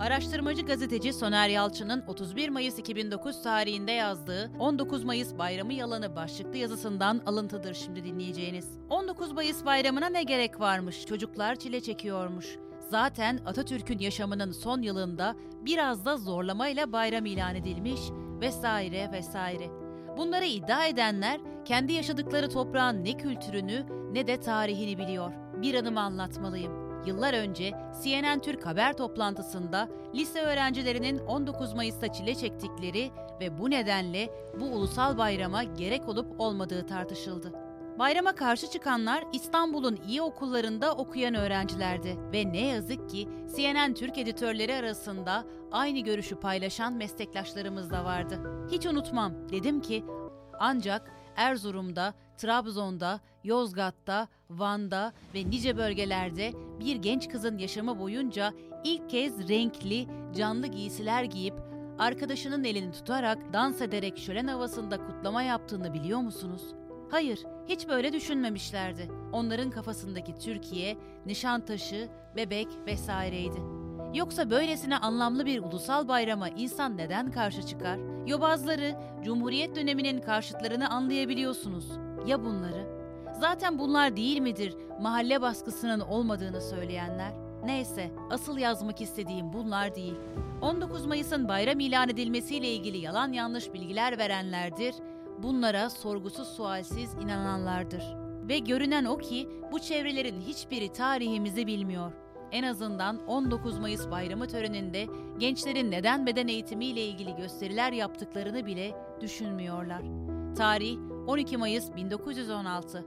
Araştırmacı gazeteci Soner Yalçın'ın 31 Mayıs 2009 tarihinde yazdığı 19 Mayıs Bayramı Yalanı başlıklı yazısından alıntıdır şimdi dinleyeceğiniz. 19 Mayıs bayramına ne gerek varmış? Çocuklar çile çekiyormuş. Zaten Atatürk'ün yaşamının son yılında biraz da zorlamayla bayram ilan edilmiş vesaire vesaire. Bunları iddia edenler kendi yaşadıkları toprağın ne kültürünü ne de tarihini biliyor. Bir anımı anlatmalıyım. Yıllar önce CNN Türk haber toplantısında lise öğrencilerinin 19 Mayıs'ta çile çektikleri ve bu nedenle bu ulusal bayrama gerek olup olmadığı tartışıldı. Bayrama karşı çıkanlar İstanbul'un iyi okullarında okuyan öğrencilerdi ve ne yazık ki CNN Türk editörleri arasında aynı görüşü paylaşan meslektaşlarımız da vardı. Hiç unutmam, dedim ki ancak Erzurum'da, Trabzon'da, Yozgat'ta, Van'da ve nice bölgelerde bir genç kızın yaşamı boyunca ilk kez renkli, canlı giysiler giyip arkadaşının elini tutarak dans ederek şölen havasında kutlama yaptığını biliyor musunuz? Hayır, hiç böyle düşünmemişlerdi. Onların kafasındaki Türkiye, Nişantaşı, Bebek vesaireydi. Yoksa böylesine anlamlı bir ulusal bayrama insan neden karşı çıkar? Yobazları, Cumhuriyet döneminin karşıtlarını anlayabiliyorsunuz. Ya bunları? Zaten bunlar değil midir mahalle baskısının olmadığını söyleyenler? Neyse, asıl yazmak istediğim bunlar değil. 19 Mayıs'ın bayram ilan edilmesiyle ilgili yalan yanlış bilgiler verenlerdir. Bunlara sorgusuz sualsiz inananlardır. Ve görünen o ki bu çevrelerin hiçbiri tarihimizi bilmiyor. En azından 19 Mayıs bayramı töreninde gençlerin neden beden eğitimiyle ilgili gösteriler yaptıklarını bile düşünmüyorlar. Tarih 12 Mayıs 1916.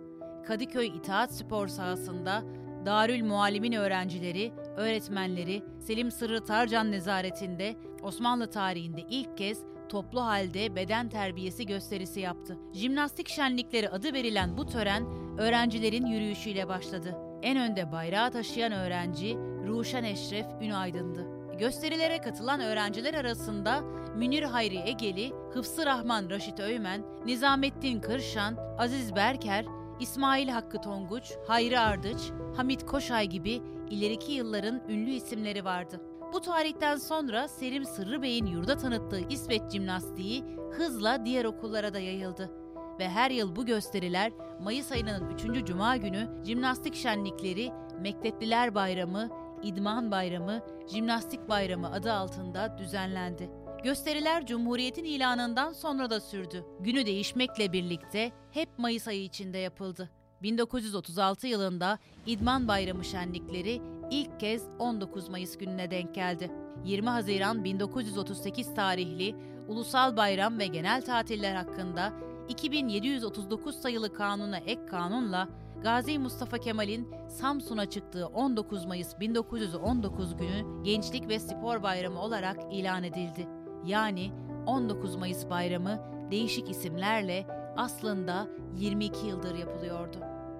Kadıköy İtaat Spor sahasında Darül Muallimin öğrencileri, öğretmenleri Selim Sırrı Tarcan nezaretinde Osmanlı tarihinde ilk kez toplu halde beden terbiyesi gösterisi yaptı. Jimnastik şenlikleri adı verilen bu tören öğrencilerin yürüyüşüyle başladı. En önde bayrağı taşıyan öğrenci Ruşen Eşref Ünaydın'dı. Gösterilere katılan öğrenciler arasında Münir Hayri Egeli, Hıfsı Rahman Raşit Öymen, Nizamettin Kırşan, Aziz Berker, İsmail Hakkı Tonguç, Hayri Ardıç, Hamit Koşay gibi ileriki yılların ünlü isimleri vardı. Bu tarihten sonra Selim Sırrı Bey'in yurda tanıttığı İsveç jimnastiği hızla diğer okullara da yayıldı. Ve her yıl bu gösteriler Mayıs ayının 3. Cuma günü jimnastik şenlikleri, Mektepliler Bayramı, İdman Bayramı, Jimnastik Bayramı adı altında düzenlendi. Gösteriler Cumhuriyet'in ilanından sonra da sürdü. Günü değişmekle birlikte hep Mayıs ayı içinde yapıldı. 1936 yılında İdman Bayramı şenlikleri ilk kez 19 Mayıs gününe denk geldi. 20 Haziran 1938 tarihli ulusal bayram ve genel tatiller hakkında 2739 sayılı kanuna ek kanunla Gazi Mustafa Kemal'in Samsun'a çıktığı 19 Mayıs 1919 günü Gençlik ve Spor Bayramı olarak ilan edildi. Yani 19 Mayıs bayramı değişik isimlerle aslında 22 yıldır yapılıyordu.